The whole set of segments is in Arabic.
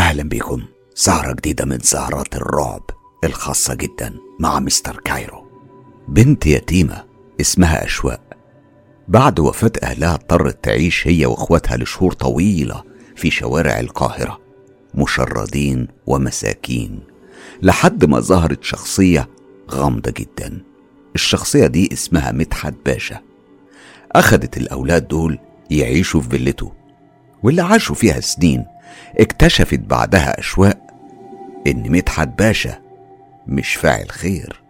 أهلا بكم. سهرة جديدة من سهرات الرعب الخاصة جدا مع مستر كايرو. بنت يتيمة اسمها أشواق بعد وفاة أهلها اضطرت تعيش هي وإخواتها لشهور طويلة في شوارع القاهرة. مشردين ومساكين. لحد ما ظهرت شخصية غامضة جدا. الشخصية دي اسمها مدحت باشا. أخدت الأولاد دول يعيشوا في فيلته. واللي عاشوا فيها سنين اكتشفت بعدها أشواق إن مدحت باشا مش فاعل خير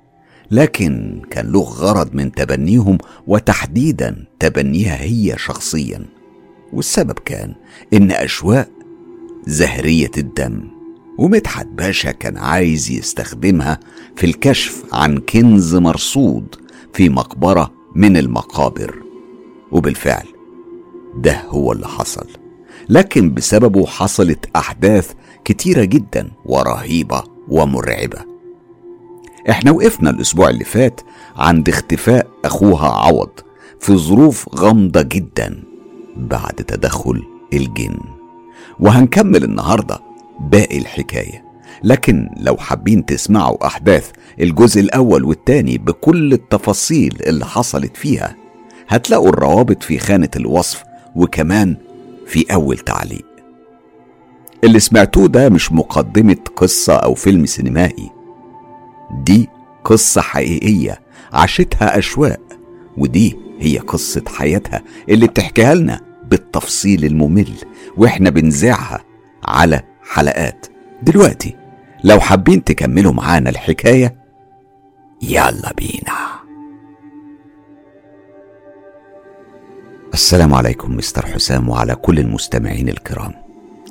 لكن كان له غرض من تبنيهم وتحديدا تبنيها هي شخصيا والسبب كان إن أشواق زهرية الدم ومدحت باشا كان عايز يستخدمها في الكشف عن كنز مرصود في مقبرة من المقابر وبالفعل ده هو اللي حصل. لكن بسببه حصلت أحداث كتيرة جدا ورهيبة ومرعبة. إحنا وقفنا الأسبوع اللي فات عند اختفاء أخوها عوض في ظروف غامضة جدا بعد تدخل الجن. وهنكمل النهارده باقي الحكاية. لكن لو حابين تسمعوا أحداث الجزء الأول والتاني بكل التفاصيل اللي حصلت فيها هتلاقوا الروابط في خانة الوصف وكمان في أول تعليق. اللي سمعتوه ده مش مقدمة قصة أو فيلم سينمائي. دي قصة حقيقية عاشتها أشواق ودي هي قصة حياتها اللي بتحكيها لنا بالتفصيل الممل وإحنا بنذاعها على حلقات. دلوقتي لو حابين تكملوا معانا الحكاية يلا بينا. السلام عليكم مستر حسام وعلى كل المستمعين الكرام.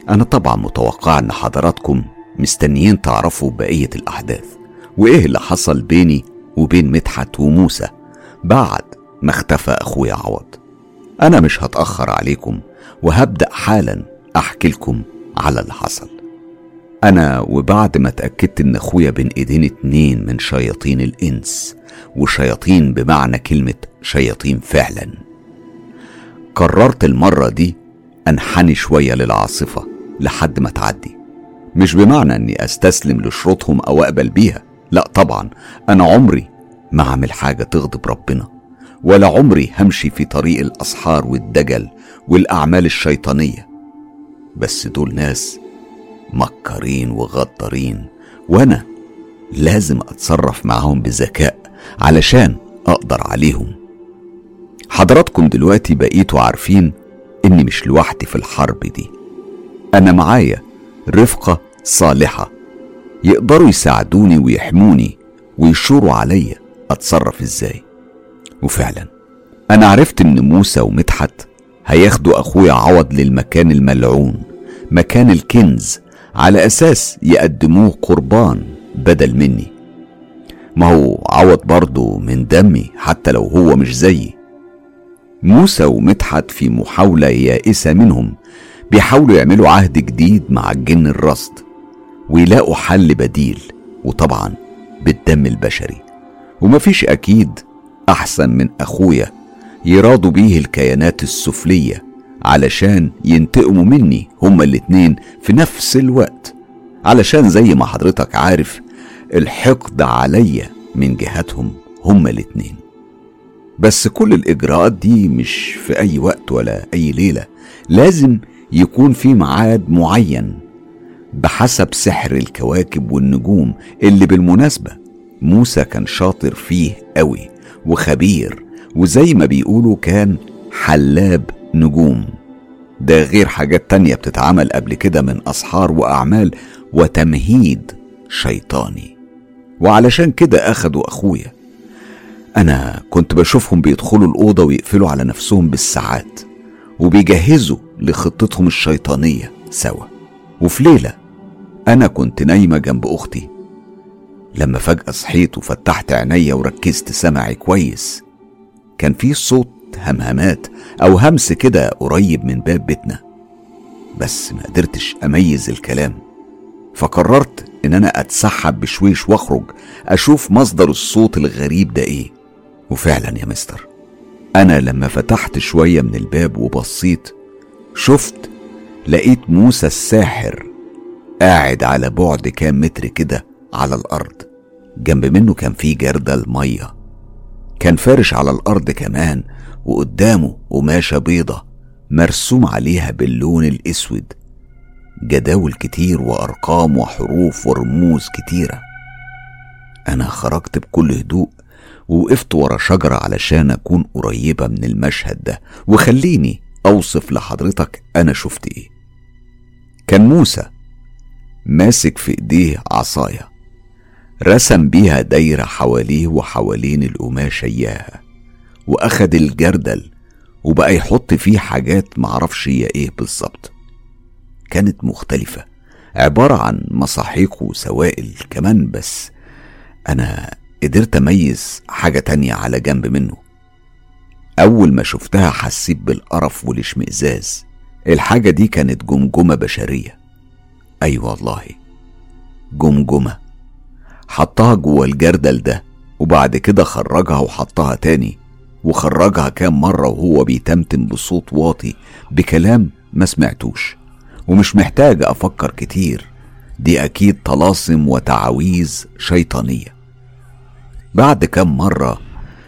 أنا طبعا متوقع أن حضراتكم مستنيين تعرفوا بقية الأحداث وإيه اللي حصل بيني وبين مدحت وموسى بعد ما اختفى أخويا عوض. أنا مش هتأخر عليكم وهبدأ حالا أحكي لكم على اللي حصل. أنا وبعد ما اتاكدت إن أخويا بين إيدين اتنين من شياطين الإنس وشياطين بمعنى كلمة شياطين فعلا. قررت المرة دي أنحني شوية للعاصفة لحد ما تعدي. مش بمعنى إني أستسلم لشروطهم أو أقبل بيها لا طبعا. أنا عمري ما اعمل حاجة تغضب ربنا ولا عمري همشي في طريق الأسحار والدجل والأعمال الشيطانية. بس دول ناس مكرين وغدارين وأنا لازم أتصرف معاهم بذكاء علشان أقدر عليهم. حضراتكم دلوقتي بقيتوا عارفين إني مش لوحدي في الحرب دي. أنا معايا رفقة صالحة. يقدروا يساعدوني ويحموني ويشوروا عليا أتصرف إزاي. وفعلا أنا عرفت إن موسى ومدحت هياخدوا أخويا عوض للمكان الملعون مكان الكنز على أساس يقدموه قربان بدل مني. ما هو عوض برضه من دمي حتى لو هو مش زيي. موسى ومدحت في محاولة يائسة منهم بيحاولوا يعملوا عهد جديد مع الجن الرصد ويلاقوا حل بديل وطبعا بالدم البشري. ومفيش أكيد أحسن من أخويا يرادوا بيه الكيانات السفلية علشان ينتقموا مني هما الاتنين في نفس الوقت. علشان زي ما حضرتك عارف الحقد عليا من جهتهم هما الاتنين. بس كل الإجراءات دي مش في أي وقت ولا أي ليلة. لازم يكون في ميعاد معين بحسب سحر الكواكب والنجوم اللي بالمناسبة موسى كان شاطر فيه قوي وخبير وزي ما بيقولوا كان حلاب نجوم. ده غير حاجات تانية بتتعمل قبل كده من أسحار وأعمال وتمهيد شيطاني. وعلشان كده أخدوا أخويا أنا كنت بشوفهم بيدخلوا الأوضة ويقفلوا على نفسهم بالساعات وبيجهزوا لخطتهم الشيطانية سوا. وفي ليلة أنا كنت نايمة جنب أختي. لما فجأة صحيت وفتحت عينيا وركزت سمعي كويس كان في صوت همهمات أو همس كده قريب من باب بيتنا. بس ما قدرتش أميز الكلام فقررت إن أنا أتسحب بشويش وأخرج أشوف مصدر الصوت الغريب ده إيه. وفعلا يا مستر أنا لما فتحت شوية من الباب وبصيت شفت لقيت موسى الساحر قاعد على بعد كام متر كده على الأرض. جنب منه كان في جردل مية. كان فارش على الأرض كمان وقدامه قماشة بيضة مرسوم عليها باللون الأسود. جداول كتير وأرقام وحروف ورموز كتيرة. أنا خرجت بكل هدوء ووقفت ورا شجرة علشان أكون قريبة من المشهد ده. وخليني أوصف لحضرتك أنا شفت إيه. كان موسى ماسك في إيديه عصاية رسم بيها دايرة حواليه وحوالين القماشة إياها وأخد الجردل وبقى يحط فيه حاجات معرفش هي إيه بالظبط. كانت مختلفة عبارة عن مصاحيق وسوائل كمان بس أنا قدرت أميز حاجة تانية على جنب منه. أول ما شفتها حسيت بالقرف والاشمئزاز. الحاجة دي كانت جمجمة بشرية. أي أيوة والله. جمجمة. حطها جوه الجردل ده وبعد كده خرجها وحطها تاني. وخرجها كام مرة وهو بيتمتم بصوت واطي بكلام ما سمعتوش. ومش محتاج أفكر كتير. دي أكيد طلاسم وتعاويذ شيطانية. بعد كام مرة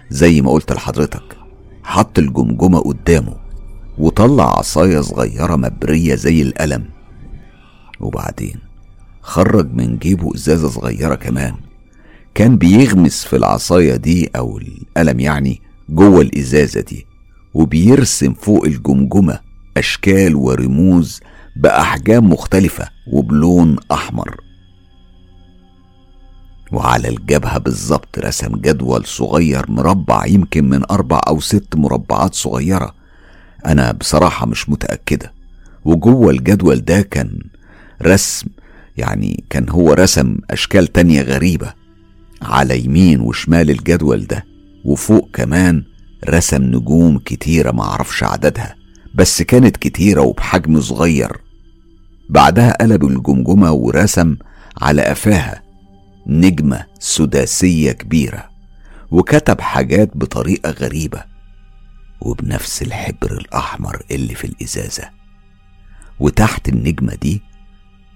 زي ما قلت لحضرتك حط الجمجمة قدامه وطلع عصاية صغيرة مبرية زي القلم. وبعدين خرج من جيبه إزازة صغيرة كمان. كان بيغمس في العصاية دي أو القلم يعني جوه الإزازة دي وبيرسم فوق الجمجمة أشكال ورموز بأحجام مختلفة وبلون أحمر. وعلى الجبهة بالظبط رسم جدول صغير مربع يمكن من أربع أو ست مربعات صغيرة. أنا بصراحة مش متأكدة. وجوه الجدول ده كان رسم يعني كان هو رسم أشكال تانية غريبة. على يمين وشمال الجدول ده وفوق كمان رسم نجوم كتيرة معرفش عددها بس كانت كتيرة وبحجم صغير. بعدها قلب الجمجمة ورسم على قفاها. نجمة سداسية كبيرة وكتب حاجات بطريقة غريبة وبنفس الحبر الأحمر اللي في الإزازة. وتحت النجمة دي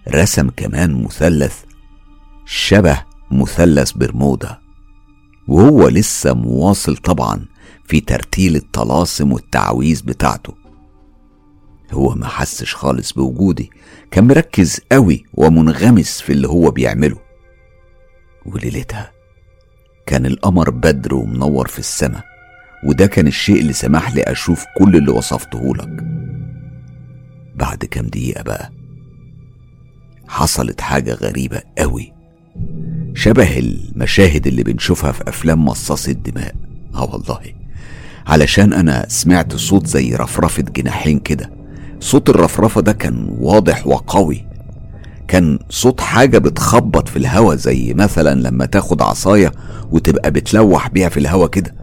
رسم كمان مثلث شبه مثلث برمودا. وهو لسه مواصل طبعا في ترتيل الطلاسم والتعويذ بتاعته. هو ما حسش خالص بوجودي كان مركز قوي ومنغمس في اللي هو بيعمله. وليلتها. كان القمر بدر ومنور في السماء وده كان الشيء اللي سمح لي أشوف كل اللي وصفته لك. بعد كام دقيقة بقى حصلت حاجة غريبة قوي شبه المشاهد اللي بنشوفها في أفلام مصاص الدماء. آه والله. علشان أنا سمعت صوت زي رفرفة جناحين كده. صوت الرفرفة ده كان واضح وقوي. كان صوت حاجة بتخبط في الهوا زي مثلا لما تاخد عصاية وتبقى بتلوح بيها في الهوا كده.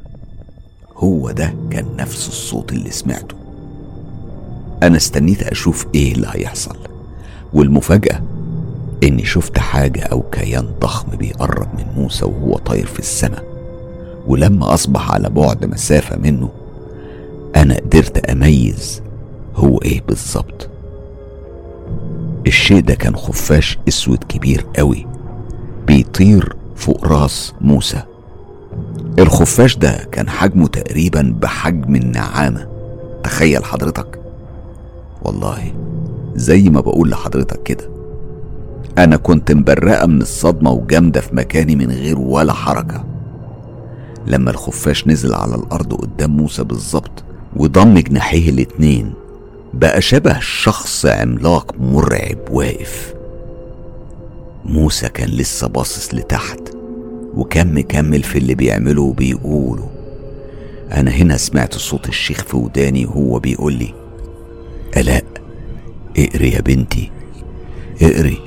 هو ده كان نفس الصوت اللي سمعته. أنا استنيت أشوف إيه اللي هيحصل. والمفاجأة إني شفت حاجة أو كيان ضخم بيقرب من موسى وهو طاير في السماء. ولما أصبح على بعد مسافة منه أنا قدرت أميز هو إيه بالظبط. الشيء ده كان خفاش أسود كبير قوي بيطير فوق راس موسى. الخفاش ده كان حجمه تقريبا بحجم النعامة. تخيل حضرتك. والله زي ما بقول لحضرتك كده. أنا كنت مبرقة من الصدمة وجامدة في مكاني من غير ولا حركة. لما الخفاش نزل على الأرض قدام موسى بالظبط وضم جناحيه الاتنين بقى شبه شخص عملاق مرعب واقف. موسى كان لسه باصص لتحت وكان مكمل في اللي بيعمله وبيقوله. أنا هنا سمعت صوت الشيخ في وداني وهو بيقول لي ألاء اقري يا بنتي اقري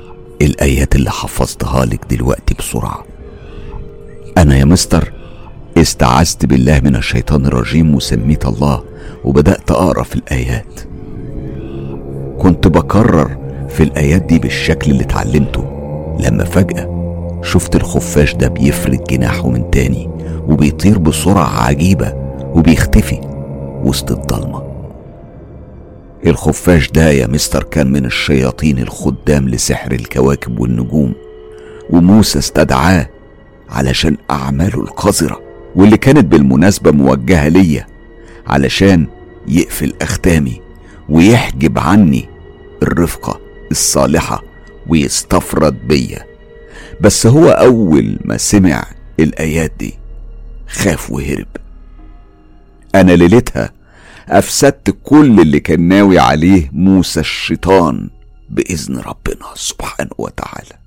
الآيات اللي حفظتها لك دلوقتي بسرعة. أنا يا مستر استعذت بالله من الشيطان الرجيم وسميت الله وبدأت أقرأ في الآيات. كنت بكرر في الآيات دي بالشكل اللي اتعلمته. لما فجأة شفت الخفاش ده بيفرد جناحه من تاني وبيطير بسرعة عجيبة وبيختفي وسط الضلمة. الخفاش ده يا مستر كان من الشياطين الخدام لسحر الكواكب والنجوم وموسى استدعاه علشان أعماله القذرة واللي كانت بالمناسبة موجهة ليا علشان يقفل أختامي. ويحجب عني الرفقة الصالحة ويستفرد بيا. بس هو أول ما سمع الآيات دي خاف وهرب. أنا ليلتها أفسدت كل اللي كان ناوي عليه موسى الشيطان بإذن ربنا سبحانه وتعالى.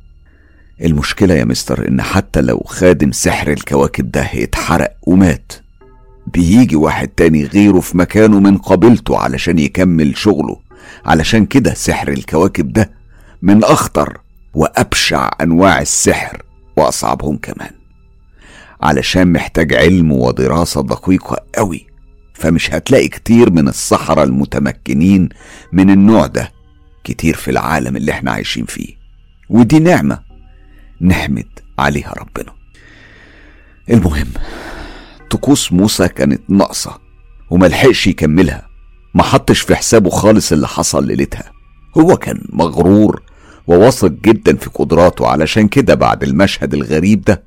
المشكلة يا مستر إن حتى لو خادم سحر الكواكب ده اتحرق ومات. بيجي واحد تاني غيره في مكانه من قبيلته علشان يكمل شغله. علشان كده سحر الكواكب ده من أخطر وأبشع أنواع السحر وأصعبهم كمان. علشان محتاج علم ودراسة دقيقة قوي فمش هتلاقي كتير من السحرة المتمكنين من النوع ده كتير في العالم اللي إحنا عايشين فيه. ودي نعمة نحمد عليها ربنا. المهم طقوس موسى كانت ناقصة وملحقش يكملها. ما حطش في حسابه خالص اللي حصل ليلتها. هو كان مغرور وواثق جدا في قدراته علشان كده بعد المشهد الغريب ده.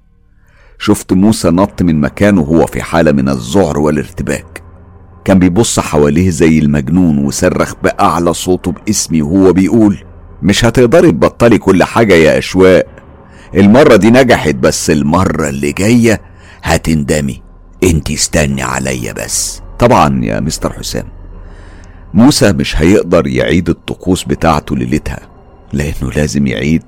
شفت موسى نط من مكانه وهو في حالة من الذعر والارتباك. كان بيبص حواليه زي المجنون وصرخ بأعلى صوته باسمي وهو بيقول مش هتقدري تبطلي كل حاجة يا أشواق. المرة دي نجحت بس المرة اللي جاية هتندمي. انت استني عليا بس. طبعا يا مستر حسام. موسى مش هيقدر يعيد الطقوس بتاعته ليلتها لأنه لازم يعيد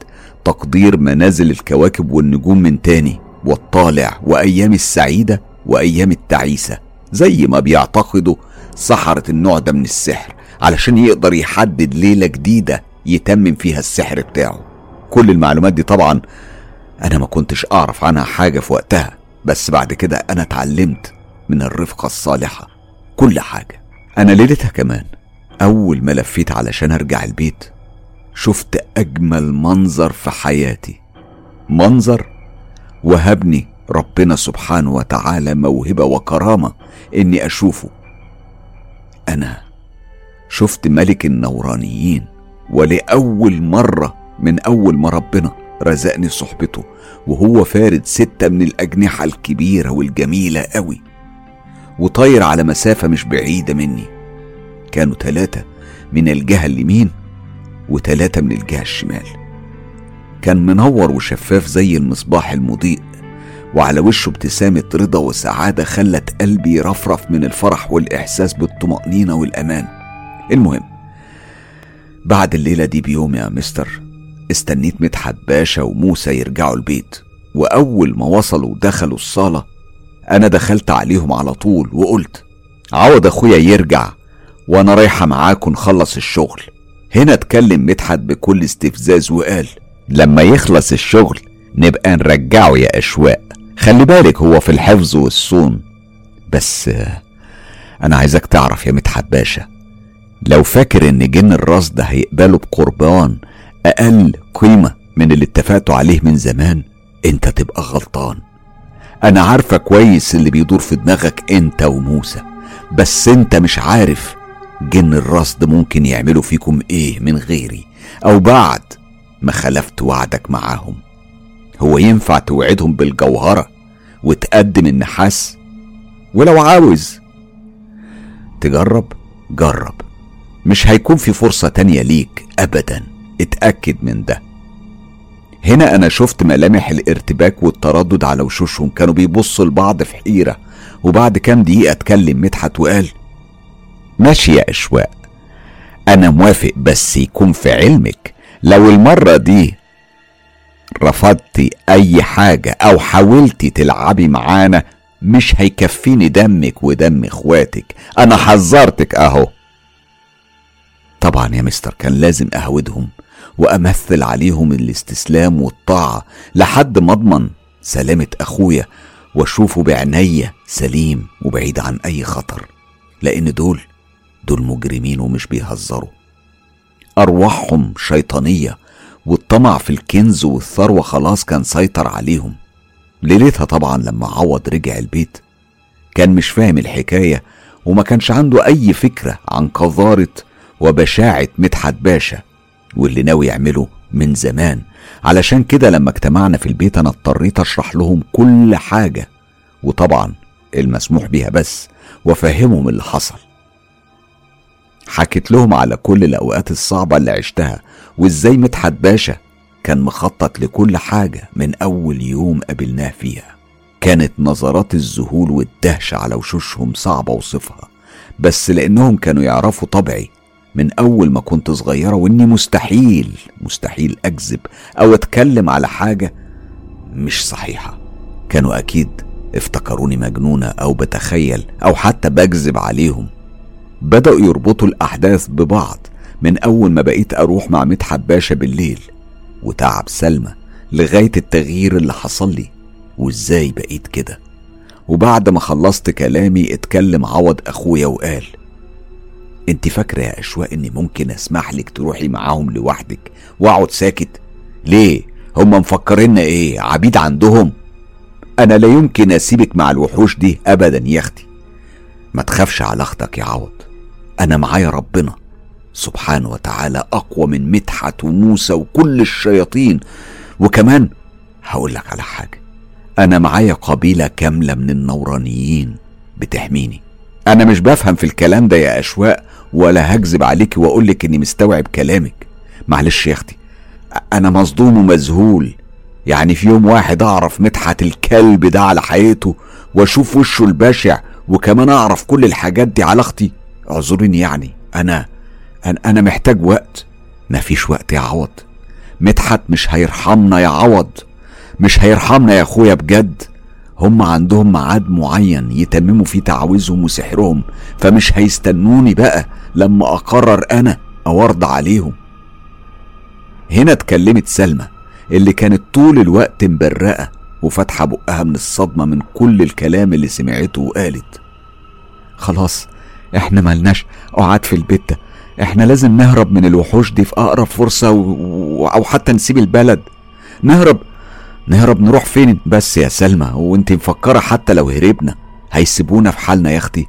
تقدير منازل الكواكب والنجوم من تاني والطالع وأيام السعيدة وأيام التعيسة زي ما بيعتقدوا سحرة النوع ده من السحر علشان يقدر يحدد ليلة جديدة يتمم فيها السحر بتاعه. كل المعلومات دي طبعا أنا ما كنتش أعرف عنها حاجة في وقتها. بس بعد كده أنا اتعلمت من الرفقة الصالحة كل حاجة. أنا ليلتها كمان أول ما لفيت علشان أرجع البيت شفت أجمل منظر في حياتي. منظر وهبني ربنا سبحانه وتعالى موهبة وكرامة إني أشوفه. أنا شفت ملك النورانيين ولأول مرة من أول ما ربنا رزقني صحبته وهو فارد ستة من الأجنحة الكبيرة والجميلة قوي. وطاير على مسافة مش بعيدة مني. كانوا تلاتة من الجهة اليمين وتلاتة من الجهة الشمال. كان منور وشفاف زي المصباح المضيء وعلى وشه ابتسامة رضا وسعادة خلت قلبي يرفرف من الفرح والإحساس بالطمأنينة والأمان. المهم بعد الليلة دي بيوم يا مستر استنيت مدحت باشا وموسى يرجعوا البيت. وأول ما وصلوا ودخلوا الصالة أنا دخلت عليهم على طول وقلت عوض أخويا يرجع وأنا رايحة معاكم نخلص الشغل. هنا اتكلم مدحت بكل استفزاز وقال لما يخلص الشغل نبقى نرجعه يا أشواق. خلي بالك هو في الحفظ والصون. بس أنا عايزك تعرف يا مدحت باشا لو فاكر إن جن الراس ده هيقبله بقربان أقل قيمة من اللي اتفقتوا عليه من زمان. أنت تبقى غلطان. أنا عارفة كويس اللي بيدور في دماغك أنت وموسى بس أنت مش عارف جن الرصد ممكن يعملوا فيكم إيه من غيري أو بعد ما خلفت وعدك معاهم. هو ينفع توعدهم بالجوهرة وتقدم النحاس؟ ولو عاوز. تجرب جرب. مش هيكون في فرصة تانية ليك أبدا. اتأكد من ده. هنا أنا شفت ملامح الارتباك والتردد على وشوشهم. كانوا بيبصوا لبعض في حيرة وبعد كام دقيقة اتكلم مدحت وقال ماشي يا أشواق أنا موافق بس يكون في علمك لو المرة دي رفضتي أي حاجة أو حاولتي تلعبي معانا مش هيكفيني دمك ودم إخواتك. أنا حذرتك أهو. طبعا يا مستر كان لازم أهودهم وأمثل عليهم الاستسلام والطاعة لحد ما أضمن سلامة أخويا وأشوفه بعناية سليم وبعيد عن أي خطر لأن دول دول مجرمين ومش بيهزروا. أرواحهم شيطانية والطمع في الكنز والثروة خلاص كان سيطر عليهم. ليلتها طبعا لما عوض رجع البيت كان مش فاهم الحكاية وما كانش عنده أي فكرة عن قذارة وبشاعة مدحت باشا. واللي ناوي يعمله من زمان. علشان كده لما اجتمعنا في البيت أنا اضطريت أشرح لهم كل حاجة وطبعا المسموح بيها بس وأفهمهم اللي حصل. حكيت لهم على كل الأوقات الصعبة اللي عشتها وإزاي مدحت باشا كان مخطط لكل حاجة من أول يوم قابلناه فيها. كانت نظرات الذهول والدهشة على وشوشهم صعبة اوصفها بس لأنهم كانوا يعرفوا طبعي. من أول ما كنت صغيرة وإني مستحيل مستحيل أكذب أو أتكلم على حاجة مش صحيحة. كانوا أكيد افتكروني مجنونة أو بتخيل أو حتى بكذب عليهم. بدأوا يربطوا الأحداث ببعض من أول ما بقيت أروح مع مدحت باشا بالليل وتعب سلمى لغاية التغيير اللي حصل لي وإزاي بقيت كده. وبعد ما خلصت كلامي اتكلم عوض أخويا وقال انت فاكرة يا أشواق إني ممكن أسمح لك تروحي معاهم لوحدك وأقعد ساكت؟ ليه؟ هم مفكرين إيه؟ عبيد عندهم؟ أنا لا يمكن أسيبك مع الوحوش دي أبدا يا أختي. ما تخافش على أختك يا عوض. أنا معايا ربنا. سبحانه وتعالى أقوى من مدحت وموسى وكل الشياطين. وكمان هقول لك على حاجة. أنا معايا قبيلة كاملة من النورانيين. بتحميني. أنا مش بفهم في الكلام ده يا أشواق ولا هكذب عليك وأقول لك إني مستوعب كلامك. معلش يا أختي أنا مصدوم ومذهول. يعني في يوم واحد أعرف مدحت الكلب ده على حقيقته وأشوف وشه البشع وكمان أعرف كل الحاجات دي على أختي. اعذريني يعني أنا أنا, أنا محتاج وقت. مفيش وقت يا عوض. مدحت مش هيرحمنا يا عوض. مش هيرحمنا يا أخويا بجد. هم عندهم ميعاد معين يتمموا فيه تعاويذهم وسحرهم فمش هيستنوني بقى لما أقرر أنا أو عليهم هنا اتكلمت سلمى اللي كانت طول الوقت مبرقة وفاتحة بقها من الصدمة من كل الكلام اللي سمعته وقالت خلاص إحنا ملناش قعاد في البيت ده إحنا لازم نهرب من الوحوش دي في أقرب فرصة. و... أو حتى نسيب البلد نهرب نهرب نروح فين؟ بس يا سلمى وانت مفكرة حتى لو هربنا هيسيبونا في حالنا يا أختي.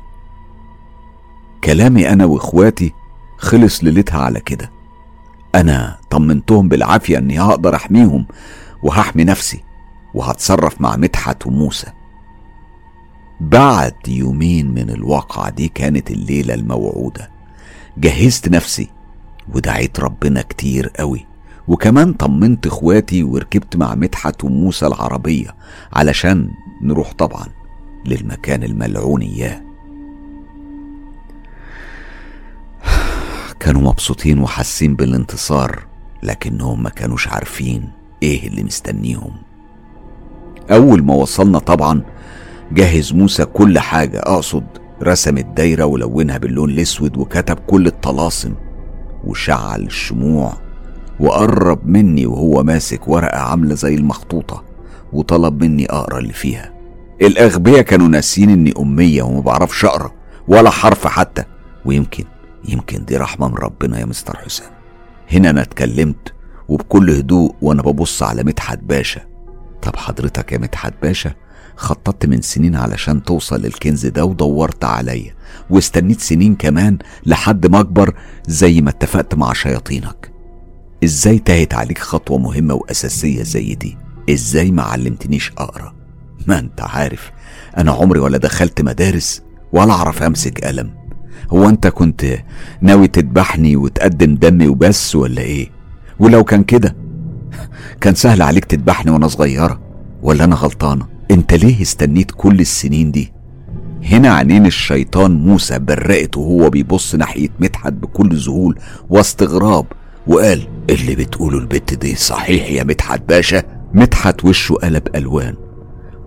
كلامي أنا وإخواتي خلص ليلتها على كده. أنا طمنتهم بالعافية إني هقدر أحميهم وهحمي نفسي وهتصرف مع مدحت وموسى. بعد يومين من الواقعة دي كانت الليلة الموعودة. جهزت نفسي ودعيت ربنا كتير قوي. وكمان طمنت اخواتي وركبت مع مدحت وموسى العربية علشان نروح طبعا للمكان الملعون إياه. كانوا مبسوطين وحاسين بالانتصار لكنهم ما كانوش عارفين إيه اللي مستنيهم. أول ما وصلنا طبعا جهز موسى كل حاجة أقصد رسم الدايرة ولونها باللون الأسود وكتب كل الطلاسم وشعل الشموع وقرب مني وهو ماسك ورقة عاملة زي المخطوطة وطلب مني أقرأ اللي فيها. الأغبياء كانوا ناسين إني أمية وما بعرفش أقرأ ولا حرف حتى. ويمكن يمكن دي رحمة من ربنا يا مستر حسام. هنا أنا اتكلمت وبكل هدوء وأنا ببص على مدحت باشا. طب حضرتك يا مدحت باشا خططت من سنين علشان توصل للكنز ده ودورت عليا واستنيت سنين كمان لحد ما أكبر زي ما اتفقت مع شياطينك. إزاي تاهت عليك خطوة مهمة وأساسية زي دي؟ إزاي ما علمتنيش أقرأ؟ ما أنت عارف أنا عمري ولا دخلت مدارس ولا أعرف أمسك قلم. هو أنت كنت ناوي تذبحني وتقدم دمي وبس ولا إيه؟ ولو كان كده كان سهل عليك تذبحني وأنا صغيرة ولا أنا غلطانة؟ أنت ليه استنيت كل السنين دي؟ هنا عينين الشيطان موسى برقت وهو بيبص ناحية مدحت بكل ذهول واستغراب وقال اللي بتقوله البت دي صحيح يا مدحت باشا؟ مدحت وشه قلب ألوان.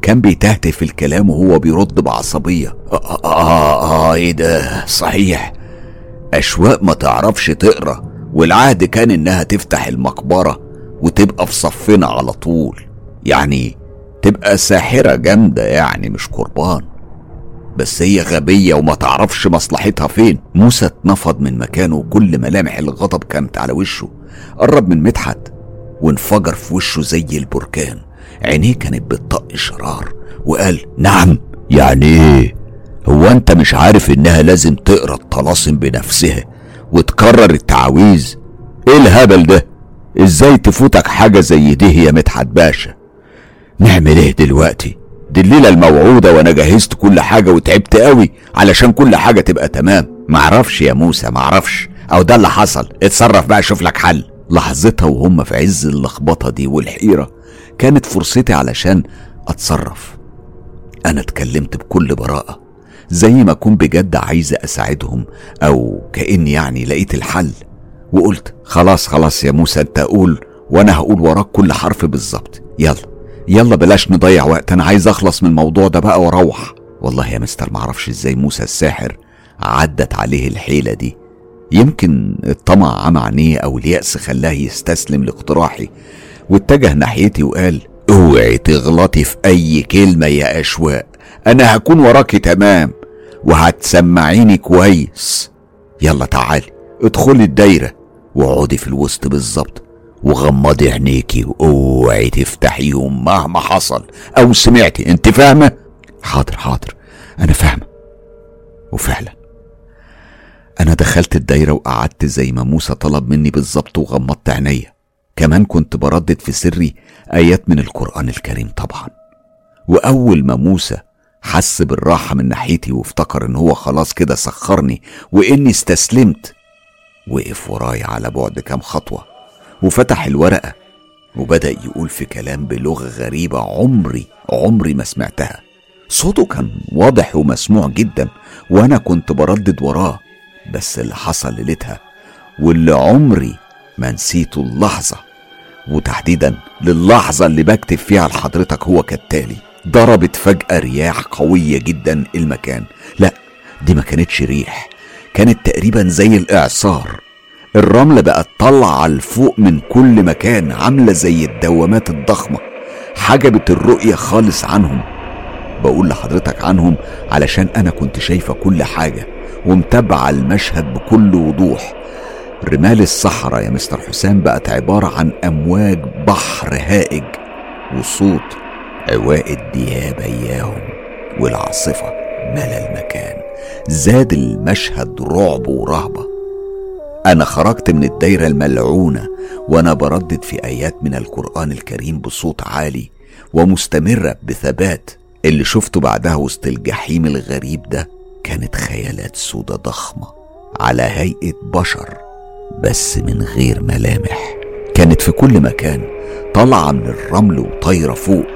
كان بيتهته في الكلام وهو بيرد بعصبية. آه, آه, آه إيه ده؟ صحيح. أشواق ما تعرفش تقرأ والعهد كان إنها تفتح المقبرة وتبقى في صفنا على طول. يعني تبقى ساحرة جامدة يعني مش قربان. بس هي غبية وما تعرفش مصلحتها فين. موسى اتنفض من مكانه وكل ملامح الغضب كانت على وشه. قرب من مدحت وانفجر في وشه زي البركان. عينيه كانت بتطق شرار وقال نعم. يعني إيه؟ هو أنت مش عارف إنها لازم تقرأ الطلاسم بنفسها وتكرر التعاويذ إيه الهبل ده؟ إزاي تفوتك حاجة زي دي يا مدحت باشا؟ نعمل إيه دلوقتي؟ دي الليلة الموعودة وأنا جهزت كل حاجة وتعبت قوي علشان كل حاجة تبقى تمام. معرفش يا موسى معرفش. أو ده اللي حصل. اتصرف بقى شوف لك حل. لحظتها وهم في عز اللخبطة دي والحيرة كانت فرصتي علشان أتصرف. أنا اتكلمت بكل براءة زي ما أكون بجد عايزة أساعدهم أو كأني يعني لقيت الحل. وقلت خلاص خلاص يا موسى أنت قول وأنا هقول وراك كل حرف بالظبط. يلا. يلا بلاش نضيع وقت أنا عايز أخلص من الموضوع ده بقى وأروح. والله يا مستر معرفش إزاي موسى الساحر عدت عليه الحيلة دي. يمكن الطمع عمى عينيه أو اليأس خلاه يستسلم لاقتراحي واتجه ناحيتي وقال أوعي تغلطي في أي كلمة يا أشواق أنا هكون وراكي تمام وهتسمعيني كويس. يلا تعالي ادخلي الدايرة واقعدي في الوسط بالظبط. وغمضي عينيكي وأوعي تفتحيهم مهما حصل. أو سمعتي أنت فاهمة؟ حاضر حاضر. أنا فاهمة. وفعلا. أنا دخلت الدايرة وقعدت زي ما موسى طلب مني بالظبط وغمضت عينيا. كمان كنت بردد في سري آيات من القرآن الكريم طبعا. وأول ما موسى حس بالراحة من ناحيتي وافتكر إن هو خلاص كده سخرني وإني استسلمت وقف ورايا على بعد كام خطوة. وفتح الورقة وبدأ يقول في كلام بلغة غريبة عمري عمري ما سمعتها. صوته كان واضح ومسموع جدا وأنا كنت بردد وراه بس اللي حصل ليلتها واللي عمري ما نسيته اللحظة وتحديدا للحظة اللي بكتب فيها لحضرتك هو كالتالي. ضربت فجأة رياح قوية جدا المكان. لا دي ما كانتش ريح كانت تقريبا زي الإعصار. الرملة بقت طالعة لفوق من كل مكان عاملة زي الدوامات الضخمة. حجبت الرؤية خالص عنهم. بقول لحضرتك عنهم علشان أنا كنت شايفة كل حاجة ومتابعة المشهد بكل وضوح. رمال الصحراء يا مستر حسام بقت عبارة عن أمواج بحر هائج وصوت عواء الدياب إياهم والعاصفة ملا المكان. زاد المشهد رعب ورهبة. أنا خرجت من الدايرة الملعونة وأنا بردد في آيات من القرآن الكريم بصوت عالي ومستمرة بثبات اللي شفته بعدها وسط الجحيم الغريب ده كانت خيالات سودة ضخمة على هيئة بشر بس من غير ملامح. كانت في كل مكان طالعة من الرمل وطايرة فوق.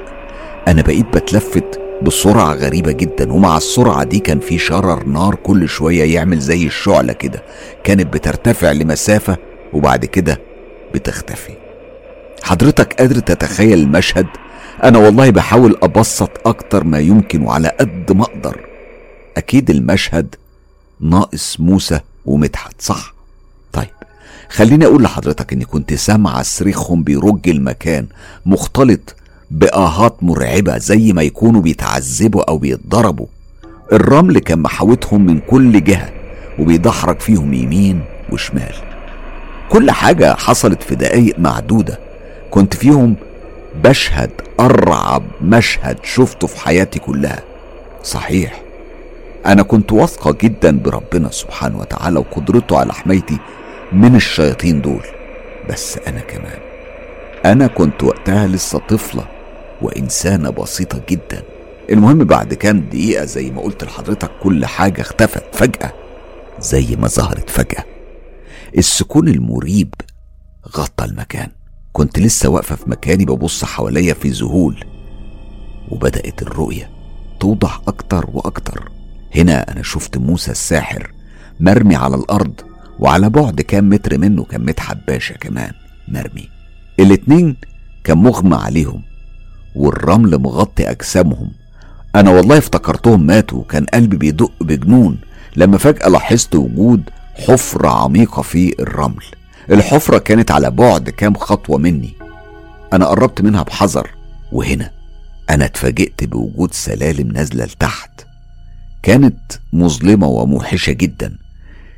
أنا بقيت بتلفت بسرعة غريبة جدا ومع السرعة دي كان في شرر نار كل شوية يعمل زي الشعلة كده. كانت بترتفع لمسافة وبعد كده بتختفي. حضرتك قادر تتخيل المشهد؟ أنا والله بحاول أبسط أكتر ما يمكن وعلى قد ما أقدر. أكيد المشهد ناقص موسى ومدحت صح؟ طيب خليني أقول لحضرتك إني كنت سامعة صريخهم بيرج المكان مختلط بآهات مرعبة زي ما يكونوا بيتعذبوا أو بيتضربوا. الرمل كان محاوتهم من كل جهة وبيدحرج فيهم يمين وشمال. كل حاجة حصلت في دقايق معدودة. كنت فيهم بشهد أرعب مشهد شفته في حياتي كلها. صحيح أنا كنت واثقة جدا بربنا سبحانه وتعالى وقدرته على حمايتي من الشياطين دول. بس أنا كمان أنا كنت وقتها لسه طفلة. وإنسانة بسيطة جدا. المهم بعد كام دقيقة زي ما قلت لحضرتك كل حاجة اختفت فجأة زي ما ظهرت فجأة. السكون المريب غطى المكان. كنت لسه واقفة في مكاني ببص حواليا في ذهول وبدأت الرؤية توضح أكتر وأكتر. هنا أنا شفت موسى الساحر مرمي على الأرض وعلى بعد كام متر منه كان مدحت باشا كمان مرمي. الاتنين كان مغمى عليهم. والرمل مغطي أجسامهم. أنا والله افتكرتهم ماتوا وكان قلبي بيدق بجنون. لما فجأة لاحظت وجود حفرة عميقة في الرمل. الحفرة كانت على بعد كام خطوة مني. أنا قربت منها بحذر وهنا أنا اتفاجئت بوجود سلالم نازلة لتحت. كانت مظلمة وموحشة جدا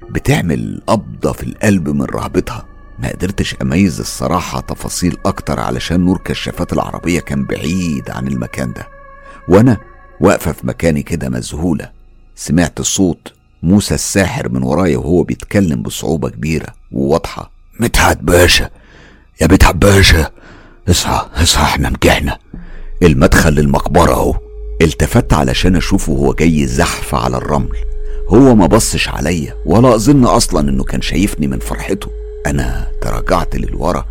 بتعمل قبضة في القلب من رهبتها. ما قدرتش أميز الصراحة تفاصيل أكتر علشان نور كشافات العربية كان بعيد عن المكان ده. وأنا واقفة في مكاني كده مذهولة. سمعت صوت موسى الساحر من ورايا وهو بيتكلم بصعوبة كبيرة وواضحة. مدحت باشا يا مدحت باشا اصحى اصحى إحنا نجحنا المدخل للمقبرة أهو. التفت علشان أشوفه وهو جاي زحف على الرمل. هو ما بصش عليا ولا أظن أصلا إنه كان شايفني من فرحته. أنا تراجعت للورا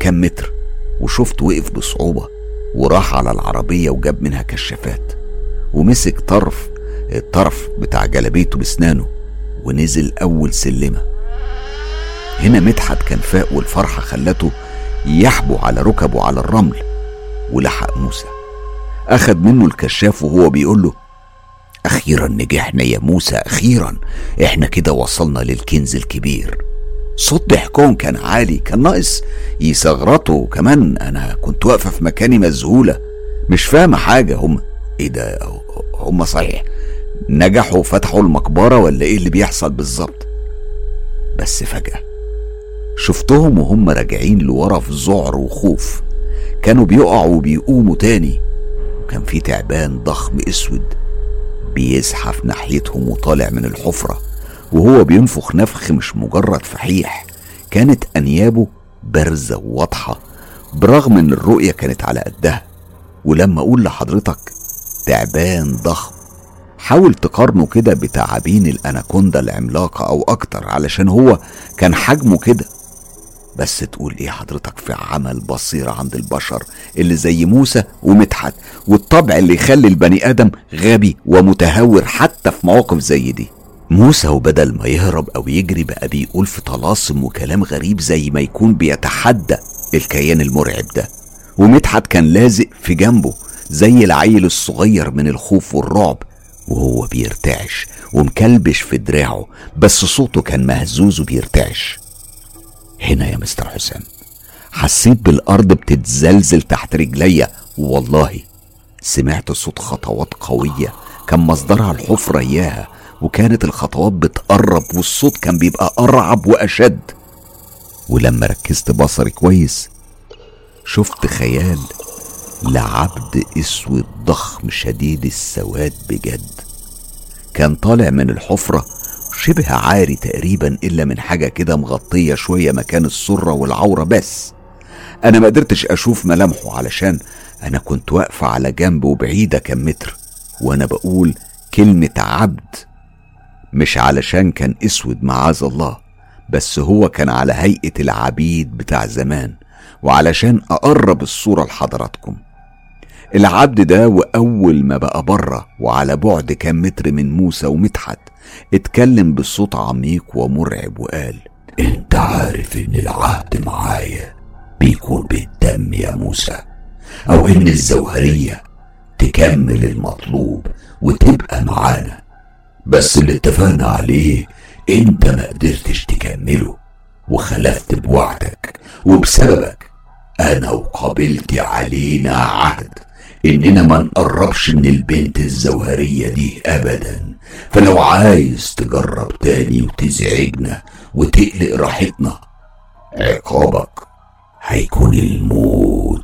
كام متر وشفت وقف بصعوبة وراح على العربية وجاب منها كشافات ومسك طرف الطرف بتاع جلابيته بسنانه ونزل أول سلمة. هنا مدحت كان فاق والفرحة خلته يحبو على ركبه على الرمل ولحق موسى. أخد منه الكشاف وهو بيقول له أخيرا نجحنا يا موسى أخيرا. إحنا كده وصلنا للكنز الكبير. صوت ضحكهم كان عالي كان ناقص. يصغرطوا كمان. أنا كنت واقفة في مكاني مذهولة. مش فاهمة حاجة. هم إيه ده؟ هم صحيح. نجحوا فتحوا المقبرة ولا إيه اللي بيحصل بالظبط؟ بس فجأة شفتهم وهم راجعين لورا في ذعر وخوف. كانوا بيقعوا وبيقوموا تاني. وكان في تعبان ضخم أسود بيزحف ناحيتهم وطالع من الحفرة. وهو بينفخ نفخ مش مجرد فحيح. كانت أنيابه بارزة وواضحة برغم إن الرؤية كانت على قدها. ولما أقول لحضرتك تعبان ضخم حاول تقارنه كده بتعابين الأناكوندا العملاقة أو أكتر علشان هو كان حجمه كده. بس تقول إيه حضرتك في عمل بصيرة عند البشر اللي زي موسى ومدحت والطبع اللي يخلي البني آدم غبي ومتهور حتى في مواقف زي دي؟ موسى وبدل ما يهرب أو يجري بقى بيقول في طلاسم وكلام غريب زي ما يكون بيتحدى الكيان المرعب ده. ومدحت كان لازق في جنبه زي العيل الصغير من الخوف والرعب وهو بيرتعش ومكلبش في دراعه بس صوته كان مهزوز وبيرتعش. هنا يا مستر حسام حسيت بالأرض بتتزلزل تحت رجليا. والله سمعت صوت خطوات قوية كان مصدرها الحفرة. إياها وكانت الخطوات بتقرب والصوت كان بيبقى أرعب وأشد. ولما ركزت بصري كويس شفت خيال لعبد أسود ضخم شديد السواد بجد. كان طالع من الحفرة شبه عاري تقريبا إلا من حاجة كده مغطية شوية مكان السرة والعورة بس. أنا ما قدرتش أشوف ملامحه علشان أنا كنت واقفة على جنب وبعيدة كم متر وأنا بقول كلمة عبد. مش علشان كان اسود معاذ الله بس هو كان على هيئة العبيد بتاع زمان وعلشان أقرب الصورة لحضراتكم. العبد ده وأول ما بقى بره وعلى بعد كام متر من موسى ومدحت اتكلم بصوت عميق ومرعب وقال أنت عارف إن العهد معايا بيكون بالدم يا موسى أو إن الزوهرية تكمل المطلوب وتبقى معانا. بس اللي اتفقنا عليه انت ما قدرتش تكمله وخلفت بوعدك وبسببك أنا وقابلتي علينا عهد اننا ما نقربش من البنت الزوهرية دي ابدا فلو عايز تجرب تاني وتزعجنا وتقلق راحتنا عقابك هيكون الموت